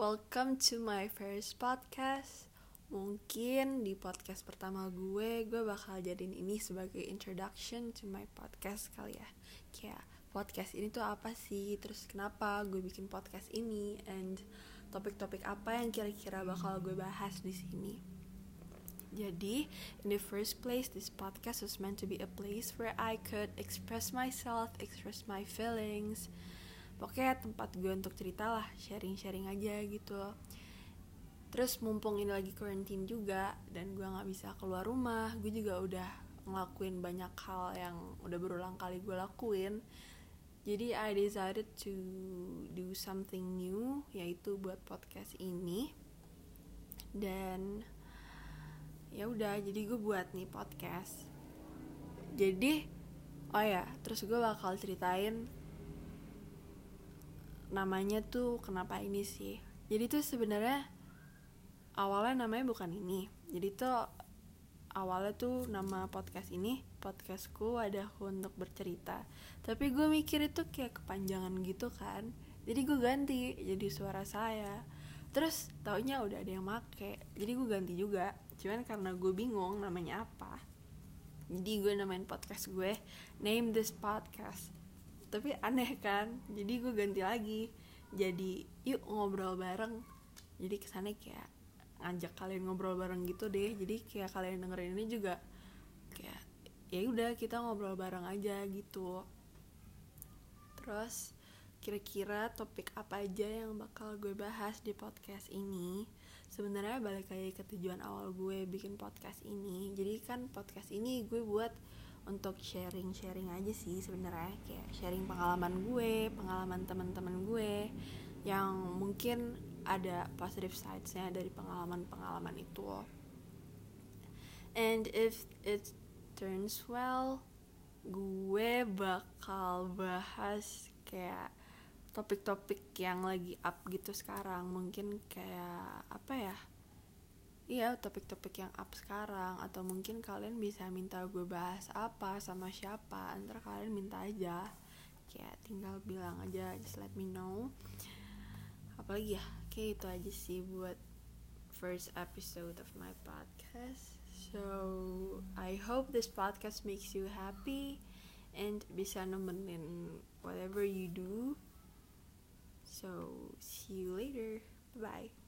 welcome to my first podcast. Mungkin di podcast pertama gue, gue bakal jadiin ini sebagai introduction to my podcast kali ya. Kayak podcast ini tuh apa sih? Terus kenapa gue bikin podcast ini? And topik-topik apa yang kira-kira bakal gue bahas di sini? Jadi, in the first place, this podcast was meant to be a place where I could express myself, express my feelings, pokoknya tempat gue untuk cerita lah sharing-sharing aja gitu terus mumpung ini lagi quarantine juga dan gue nggak bisa keluar rumah gue juga udah ngelakuin banyak hal yang udah berulang kali gue lakuin. Jadi I decided to do something new yaitu buat podcast ini. Dan ya udah jadi gue buat nih podcast. Jadi oh ya terus gue bakal ceritain namanya tuh kenapa ini sih? Jadi tuh sebenarnya awalnya namanya bukan ini. Jadi tuh awalnya tuh nama podcast ini podcastku wadahku untuk bercerita. Tapi gue mikir itu kayak kepanjangan gitu kan. Jadi gue ganti jadi suara saya. Terus taunya udah ada yang make jadi gue ganti juga. Cuman karena gue bingung namanya apa. Jadi gue namain podcast gue name this podcast tapi aneh kan? Jadi gue ganti lagi. Jadi yuk ngobrol bareng. Jadi kesannya kayak ngajak kalian ngobrol bareng gitu deh. Jadi kayak kalian dengerin ini juga kayak ya udah kita ngobrol bareng aja gitu. Terus kira-kira topik apa aja yang bakal gue bahas di podcast ini? Sebenarnya balik lagi ke tujuan awal gue bikin podcast ini. Jadi kan podcast ini gue buat untuk sharing-sharing aja sih sebenarnya kayak sharing pengalaman gue, pengalaman teman-teman gue yang mungkin ada positive sidesnya dari pengalaman-pengalaman itu. And if it turns well, gue bakal bahas kayak topik-topik yang lagi up gitu sekarang mungkin kayak apa ya iya topik-topik yang up sekarang atau mungkin kalian bisa minta gue bahas apa sama siapa ntar kalian minta aja. Kayak tinggal bilang aja just let me know. Apalagi ya kayak itu aja sih buat first episode of my podcast. So I hope this podcast makes you happy and bisa nemenin whatever you do. So see you later. Bye